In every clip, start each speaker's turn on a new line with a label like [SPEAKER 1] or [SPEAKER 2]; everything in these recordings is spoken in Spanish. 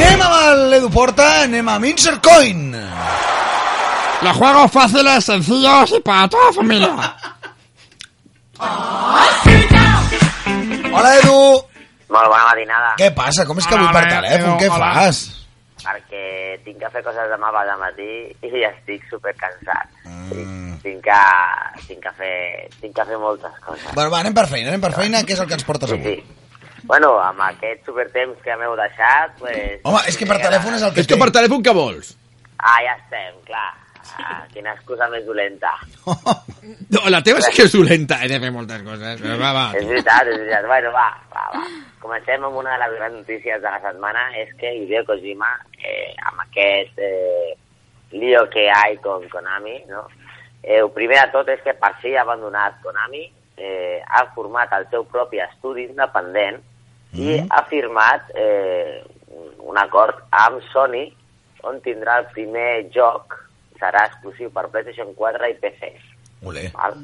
[SPEAKER 1] Anem amb l'Edu Porta, anem amb Insert Coin.
[SPEAKER 2] Los juegos fáciles, sencillos y para toda la familia.
[SPEAKER 1] Hola, Edu.
[SPEAKER 3] Molt bona matinada.
[SPEAKER 1] Què passa? Com és que avui per telèfon? Què
[SPEAKER 2] hola.
[SPEAKER 1] fas?
[SPEAKER 3] Perquè tinc que fer coses demà al matí i estic super cansat.
[SPEAKER 1] Mm.
[SPEAKER 3] Tinc, que, tinc, que fer, tinc que fer moltes coses.
[SPEAKER 1] Bueno, va, anem per feina, anem per feina. Què és el que ens portes
[SPEAKER 3] Sí,
[SPEAKER 1] avui?
[SPEAKER 3] sí. Bueno, amb aquest supertemps que m'heu deixat, pues...
[SPEAKER 1] Home, és que per telèfon és el que
[SPEAKER 2] És que per telèfon què vols?
[SPEAKER 3] Ah, ja estem, clar. Ah, quina excusa més dolenta.
[SPEAKER 2] No, la teva sí que és dolenta. He de fer moltes coses. Però va, va.
[SPEAKER 3] És veritat, és veritat. Bueno, va, va, va. Comencem amb una de les grans notícies de la setmana, és que Hideo Kojima, eh, amb aquest eh, lío que hi ha con Konami, no? Eh, el primer de tot és que per si ha abandonat Konami, eh, ha format el seu propi estudi independent i ha firmat eh, un acord amb Sony on tindrà el primer joc, serà exclusiu per PlayStation 4 i PC.
[SPEAKER 1] Olé.
[SPEAKER 3] Val?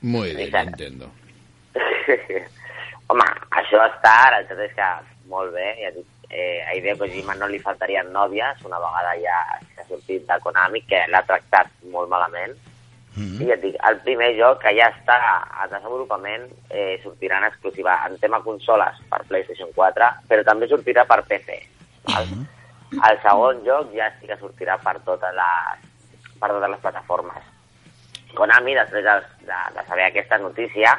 [SPEAKER 2] Muy bien,
[SPEAKER 3] Exacte.
[SPEAKER 2] Nintendo.
[SPEAKER 3] Home, això està, la veritat és que molt bé, ja dic, eh, a Hideo Kojima no li faltarien nòvies, una vegada ja s'ha sortit de Konami, que l'ha tractat molt malament,
[SPEAKER 1] Mm.
[SPEAKER 3] i ja et dic, el primer joc que ja està a desenvolupament eh, sortirà en exclusiva en tema consoles per PlayStation 4, però també sortirà per PC. Val? El segon joc ja sí que sortirà per totes les, per totes les plataformes. Konami, després de, de, de saber aquesta notícia,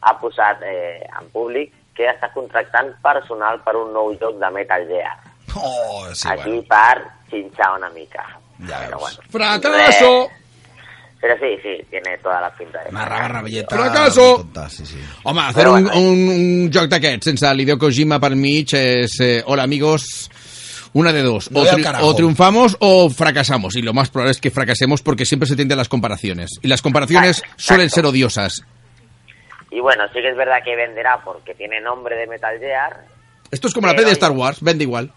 [SPEAKER 3] ha posat eh, en públic que està contractant personal per un nou joc de Metal Gear.
[SPEAKER 1] Oh, sí,
[SPEAKER 3] Aquí
[SPEAKER 1] bueno.
[SPEAKER 3] per xinxar una mica.
[SPEAKER 1] Ja
[SPEAKER 3] Però
[SPEAKER 1] veus.
[SPEAKER 2] Fracaso.
[SPEAKER 3] Pero sí, sí, tiene toda la pinta de...
[SPEAKER 1] Una raba rabelleta.
[SPEAKER 2] Fracaso.
[SPEAKER 1] Tonta, sí, sí.
[SPEAKER 2] Home, hacer
[SPEAKER 3] Però
[SPEAKER 2] un,
[SPEAKER 3] bueno.
[SPEAKER 2] un, un joc d'aquests sense l'Hideo Kojima per mig és... Eh, hola, amigos... Una de dos, o,
[SPEAKER 1] al
[SPEAKER 2] tri- triunfamos o fracasamos, y lo más probable es que fracasemos porque siempre se tienden las comparaciones, y las comparaciones
[SPEAKER 3] Exacto.
[SPEAKER 2] suelen ser odiosas.
[SPEAKER 3] Y bueno, sí que es verdad que venderá porque tiene nombre de Metal Gear.
[SPEAKER 2] Esto es como la peli de. Star Wars, vende igual.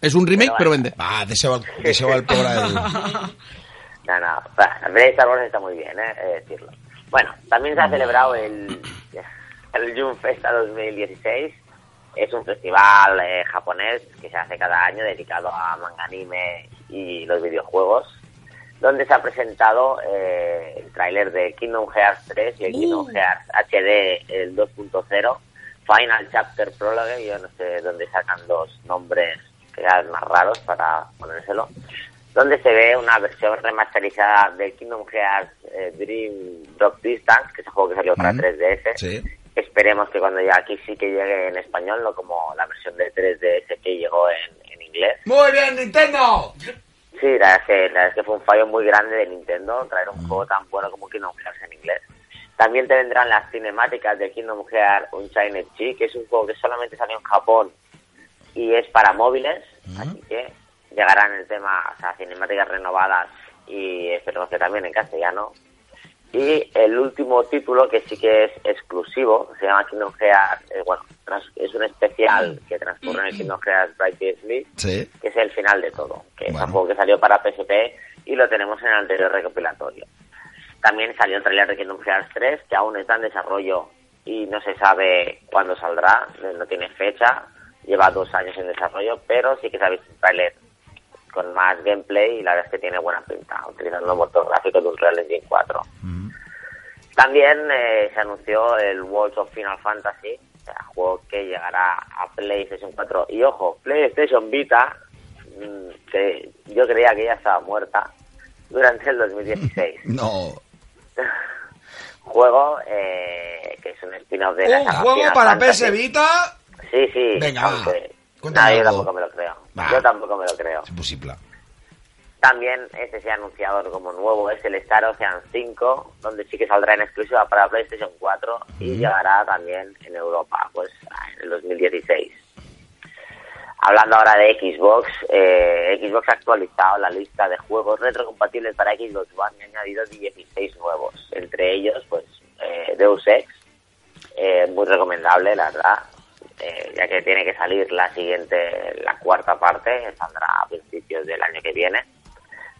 [SPEAKER 2] Es un remake,
[SPEAKER 3] Pero
[SPEAKER 2] vende.
[SPEAKER 1] Va, deixeu el, deixeu el pobre.
[SPEAKER 3] No, no, de Star Wars está muy bien, ¿eh? Decirlo. Bueno, también se ha celebrado el, el June Festa 2016. Es un festival eh, japonés que se hace cada año dedicado a manga anime y los videojuegos, donde se ha presentado eh, el tráiler de Kingdom Hearts 3 y el Kingdom Hearts HD el 2.0, Final Chapter Prologue, yo no sé dónde sacan los nombres que eran más raros para ponérselo, donde se ve una versión remasterizada de Kingdom Hearts eh, Dream Drop Distance, que es el juego que salió para
[SPEAKER 1] Mm.
[SPEAKER 3] 3DS.
[SPEAKER 1] Sí.
[SPEAKER 3] Esperemos que cuando ya aquí sí que llegue en español, no como la versión de 3DS que llegó en, en inglés.
[SPEAKER 1] Muy bien, Nintendo.
[SPEAKER 3] Sí, la verdad, es que, la verdad es que fue un fallo muy grande de Nintendo traer un juego tan bueno como Kingdom Hearts en inglés. También te vendrán las cinemáticas de Kingdom Hearts Unchained Chi, que es un juego que solamente salió en Japón y es para móviles, así que llegarán el tema, o sea, cinemáticas renovadas y esperemos que también en castellano. Y el último título, que sí que es exclusivo, se llama Kingdom Hearts, eh, bueno, es un especial que transcurre en el Kingdom Hearts Bright Sleep,
[SPEAKER 1] Sí.
[SPEAKER 3] que es el final de todo, que es
[SPEAKER 1] Bueno.
[SPEAKER 3] un juego que salió para PSP y lo tenemos en el anterior recopilatorio. También salió el trailer de Kingdom Hearts 3, que aún está en desarrollo y no se sabe cuándo saldrá, no tiene fecha, lleva dos años en desarrollo, pero sí que se ha visto un trailer con más gameplay y la verdad es que tiene buena pinta, utilizando los motor gráficos de Unreal Engine 4. También eh, se anunció el World of Final Fantasy, o sea, juego que llegará a PlayStation 4. Y ojo, PlayStation Vita, mm, que yo creía que ya estaba muerta, durante el 2016.
[SPEAKER 1] No.
[SPEAKER 3] juego eh, que es un spin-off de la
[SPEAKER 1] Un
[SPEAKER 3] saga
[SPEAKER 1] juego
[SPEAKER 3] Final
[SPEAKER 1] para
[SPEAKER 3] Fantasy.
[SPEAKER 1] PS Vita.
[SPEAKER 3] Sí, sí.
[SPEAKER 1] Venga,
[SPEAKER 3] aunque
[SPEAKER 1] va.
[SPEAKER 3] Yo tampoco me lo creo. Yo tampoco me lo creo.
[SPEAKER 1] Es imposible.
[SPEAKER 3] También este se ha anunciado como nuevo, es el Star Ocean 5, donde sí que saldrá en exclusiva para PlayStation 4 y llegará también en Europa, pues en el 2016. hablando ahora de Xbox, eh, Xbox ha actualizado la lista de juegos retrocompatibles para Xbox One y ha añadido 16 nuevos. Entre ellos, pues, eh, Deus Ex, eh, muy recomendable, la verdad, eh, ya que tiene que salir la siguiente, la cuarta parte, saldrá a principios del año que viene.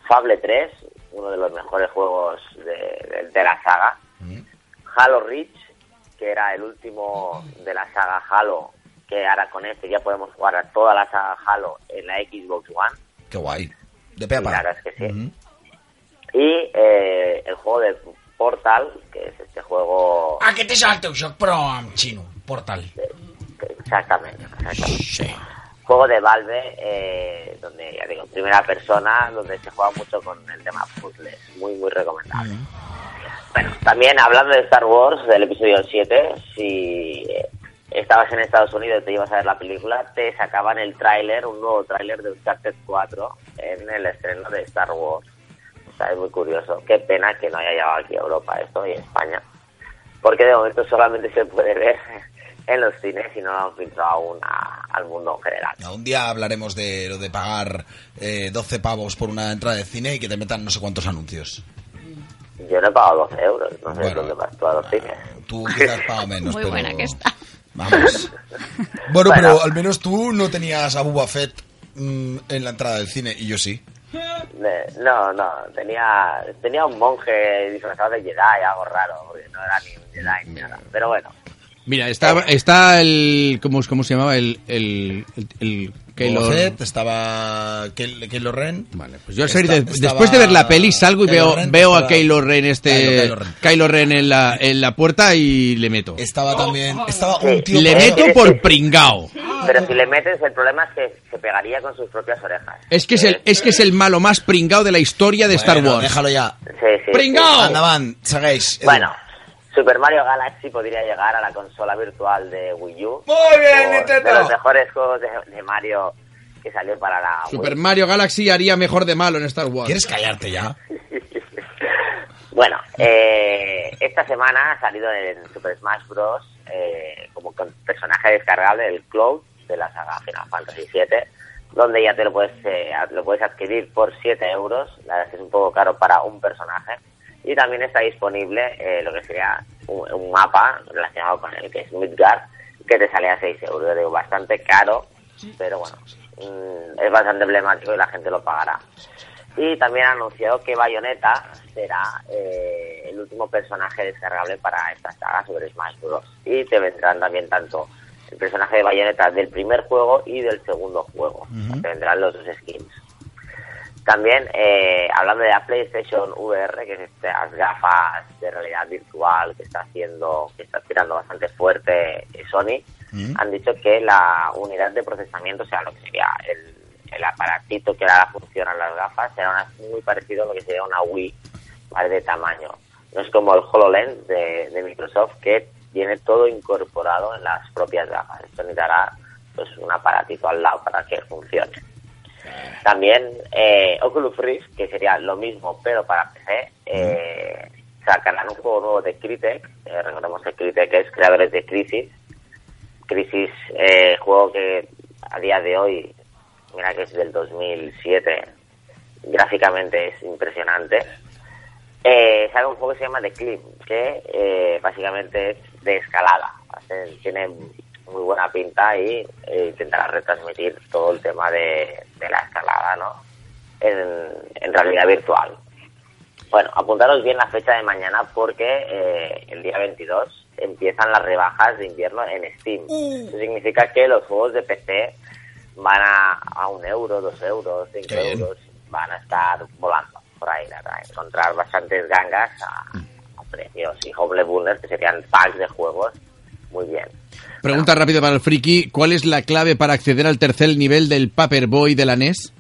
[SPEAKER 3] Fable 3, uno de los mejores juegos de, de- de la saga. Halo Reach, que era el último de la saga Halo, que ahora con este ya podemos jugar a toda la saga Halo en la Xbox One.
[SPEAKER 1] Qué guay. De pe a
[SPEAKER 3] Sí,
[SPEAKER 1] pa.
[SPEAKER 3] la verdad es que sí.
[SPEAKER 1] Ujú.
[SPEAKER 3] Y eh, el juego de Portal, que es este juego...
[SPEAKER 4] Aquest és el teu joc, però amb xino. Portal.
[SPEAKER 3] Exactamente, exactamente.
[SPEAKER 4] Sí.
[SPEAKER 3] Juego de Valve, eh, donde, ya digo, primera persona, donde se juega mucho con el tema puzzles. Muy, muy recomendable. Bueno, también hablando de Star Wars, del episodio 7, si eh, estabas en Estados Unidos y te ibas a ver la película, te sacaban el tráiler, un nuevo tráiler de Uncharted 4 en el estreno de Star Wars. O sea, es muy curioso. Qué pena que no haya llegado aquí a Europa esto y a España. Porque de momento solamente se puede ver en los cines y no lo han filtrado aún a- al mundo en general.
[SPEAKER 1] Un día hablaremos de lo de pagar eh, 12 pavos por una entrada de cine y que te metan no sé cuántos anuncios.
[SPEAKER 3] Yo no he pagado 12 euros, no sé
[SPEAKER 1] Bueno.
[SPEAKER 3] dónde vas tú a los cines.
[SPEAKER 1] Tú quizás pagas menos,
[SPEAKER 5] Muy
[SPEAKER 1] pero...
[SPEAKER 5] buena que está.
[SPEAKER 1] Vamos. Bueno,
[SPEAKER 3] Bueno.
[SPEAKER 1] pero al menos tú no tenías a Boba Fett mm, en la entrada del cine y yo sí.
[SPEAKER 3] No, no, tenía, tenía un monje disfrazado de Jedi, algo raro, porque no era ni un Jedi ni nada. Pero bueno,
[SPEAKER 2] Mira, está, está el... ¿cómo, ¿Cómo se llamaba? El... el, el, el
[SPEAKER 1] Fett, estaba Kylo Ren.
[SPEAKER 2] Vale, pues yo al salir de-
[SPEAKER 1] estaba
[SPEAKER 2] después de ver la peli salgo y
[SPEAKER 1] Kylo
[SPEAKER 2] veo,
[SPEAKER 1] Ren,
[SPEAKER 2] veo a Kylo Ren este
[SPEAKER 1] Kylo- Ren.
[SPEAKER 2] Kylo Ren en la, en la puerta y le meto.
[SPEAKER 1] Estaba también... Estaba
[SPEAKER 3] Sí.
[SPEAKER 1] un tío...
[SPEAKER 2] Le meto por pringao.
[SPEAKER 3] pero si le metes, el problema es que se pegaría con sus propias orejas.
[SPEAKER 2] Es que es el, es que es el malo más pringao de la historia de Star Wars.
[SPEAKER 1] déjalo ya.
[SPEAKER 3] Sí, sí,
[SPEAKER 2] ¡Pringao!
[SPEAKER 1] Andaban, seguéis.
[SPEAKER 3] Bueno, Super Mario Galaxy podría llegar a la consola virtual de Wii U.
[SPEAKER 1] Muy bien, Nintendo.
[SPEAKER 3] De los mejores juegos de, de Mario que salió para la
[SPEAKER 2] Super
[SPEAKER 3] Wii.
[SPEAKER 2] Mario Galaxy haría mejor de malo en Star Wars.
[SPEAKER 1] ¿Quieres callarte ya?
[SPEAKER 3] Bueno, eh, esta semana ha salido en Super Smash Bros. eh, como con personaje descargable el Cloud de la saga Final Fantasy VII, donde ya te lo puedes eh, lo puedes adquirir por 7 euros. La verdad es que es un poco caro para un personaje. Y también está disponible eh, lo que sería un, un mapa relacionado con el que es Midgard, que te sale a 6 euros. Yo digo, bastante caro, pero bueno, mm, es bastante emblemático y la gente lo pagará. Y también ha anunciado que Bayonetta será eh, el último personaje descargable para esta saga sobre Smash Bros. Y te vendrán también tanto el personaje de Bayonetta del primer juego y del segundo juego. Te vendrán los dos skins. También, eh, hablando de la PlayStation VR, que es estas gafas de realidad virtual que está haciendo, que está tirando bastante fuerte eh, Sony, han dicho que la unidad de procesamiento, o sea, lo que sería el, el aparatito que ahora funcionan las gafas, será una- muy parecido a lo que sería una Wii, ¿vale? De tamaño. No es como el HoloLens de, de Microsoft, que tiene todo incorporado en las propias gafas. Esto necesitará pues, un aparatito al lado para que funcione. También eh, Oculus Rift, que sería lo mismo pero para PC, eh, sacarán un juego nuevo de Crytek. Eh, recordemos que Crytek es creadores de Crisis. Crisis, eh, juego que a día de hoy, mira que es del 2007, gráficamente es impresionante. Eh, saca un juego que se llama The Clip, que eh, básicamente es de escalada. Hace- Tiene muy buena pinta y eh, intentará retransmitir todo el tema de, de la escalada, ¿no? En, en realidad virtual. Bueno, apuntaros bien la fecha de mañana porque eh, el día 22 empiezan las rebajas de invierno en Steam. Eso significa que los juegos de PC van a, a un euro, dos euros, cinco euros, van a estar volando por ahí, a encontrar bastantes gangas a, a precios y Humble Bundles, que serían packs de juegos, muy bien.
[SPEAKER 2] Pregunta rápida para el friki. ¿Cuál es la clave para acceder al tercer nivel del Paperboy de la NES?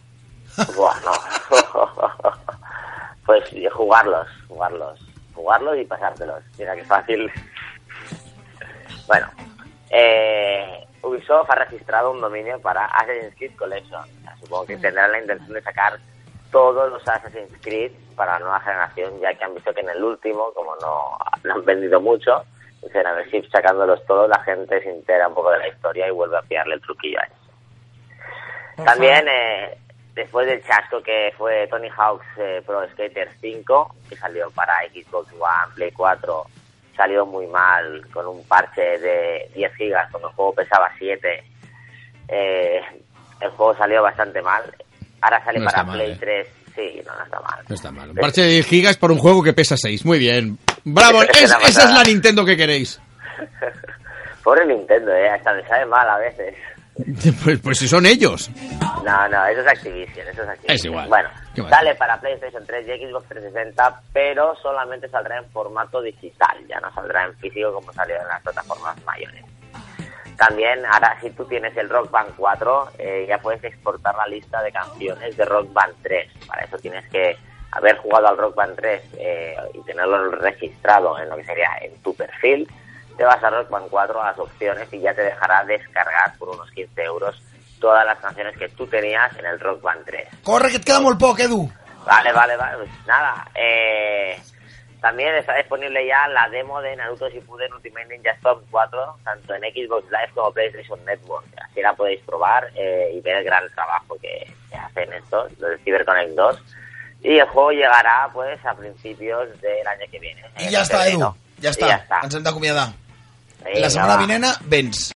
[SPEAKER 3] Bueno, pues eh, jugarlos, jugarlos, jugarlos y pasártelos. Mira qué fácil. Bueno, eh, Ubisoft ha registrado un dominio para Assassin's Creed Collection. O sea, supongo que tendrán la intención de sacar todos los Assassin's Creed para la nueva generación, ya que han visto que en el último, como no, no han vendido mucho, dicen a ver si sacándolos todos la gente se entera un poco de la historia y vuelve a pillarle el truquillo a eso. También, eh, después del chasco que fue Tony Hawk's eh, Pro Skater 5, que salió para Xbox One, Play 4, salió muy mal, con un parche de 10 gigas, cuando el juego pesaba 7. Eh, el juego salió bastante mal. Ahora sale
[SPEAKER 2] No
[SPEAKER 3] para
[SPEAKER 2] está mal,
[SPEAKER 3] Play
[SPEAKER 2] eh.
[SPEAKER 3] 3. Sí, no, no está mal.
[SPEAKER 2] No está mal. Un parche de 10 gigas por un juego que pesa 6. Muy bien. Bravo,
[SPEAKER 3] Es
[SPEAKER 2] es-
[SPEAKER 3] una
[SPEAKER 2] esa es la Nintendo que queréis.
[SPEAKER 3] Pobre Nintendo, eh, hasta me sabe mal a veces.
[SPEAKER 2] Pues, pues si son ellos.
[SPEAKER 3] No, no, eso es Activision, eso es Activision.
[SPEAKER 2] Es igual.
[SPEAKER 3] Bueno, sale para PlayStation 3 y Xbox 360, pero solamente saldrá en formato digital, ya no saldrá en físico como salió en las plataformas mayores. También, ahora si tú tienes el Rock Band 4, eh, ya puedes exportar la lista de canciones de Rock Band 3. Para eso tienes que haber jugado al Rock Band 3 eh, y tenerlo registrado en lo que sería en tu perfil. Te vas a Rock Band 4 a las opciones y ya te dejará descargar por unos 15 euros todas las canciones que tú tenías en el Rock Band 3.
[SPEAKER 1] Corre, que et queda molt poc, Edu.
[SPEAKER 3] Vale, vale, vale. Pues nada. Eh, también está disponible ya la demo de Naruto Shippuden Ultimate Ninja Storm 4, tanto en Xbox Live como PlayStation Network. Así la podéis probar eh, y ver el gran trabajo que, que hacen estos, los de CyberConnect 2. Y el juego llegará pues a principios del año que viene.
[SPEAKER 1] I ja està. Edu. Ja està.
[SPEAKER 3] ya está.
[SPEAKER 1] Ens hem d'acomiadar. La setmana vinent vens.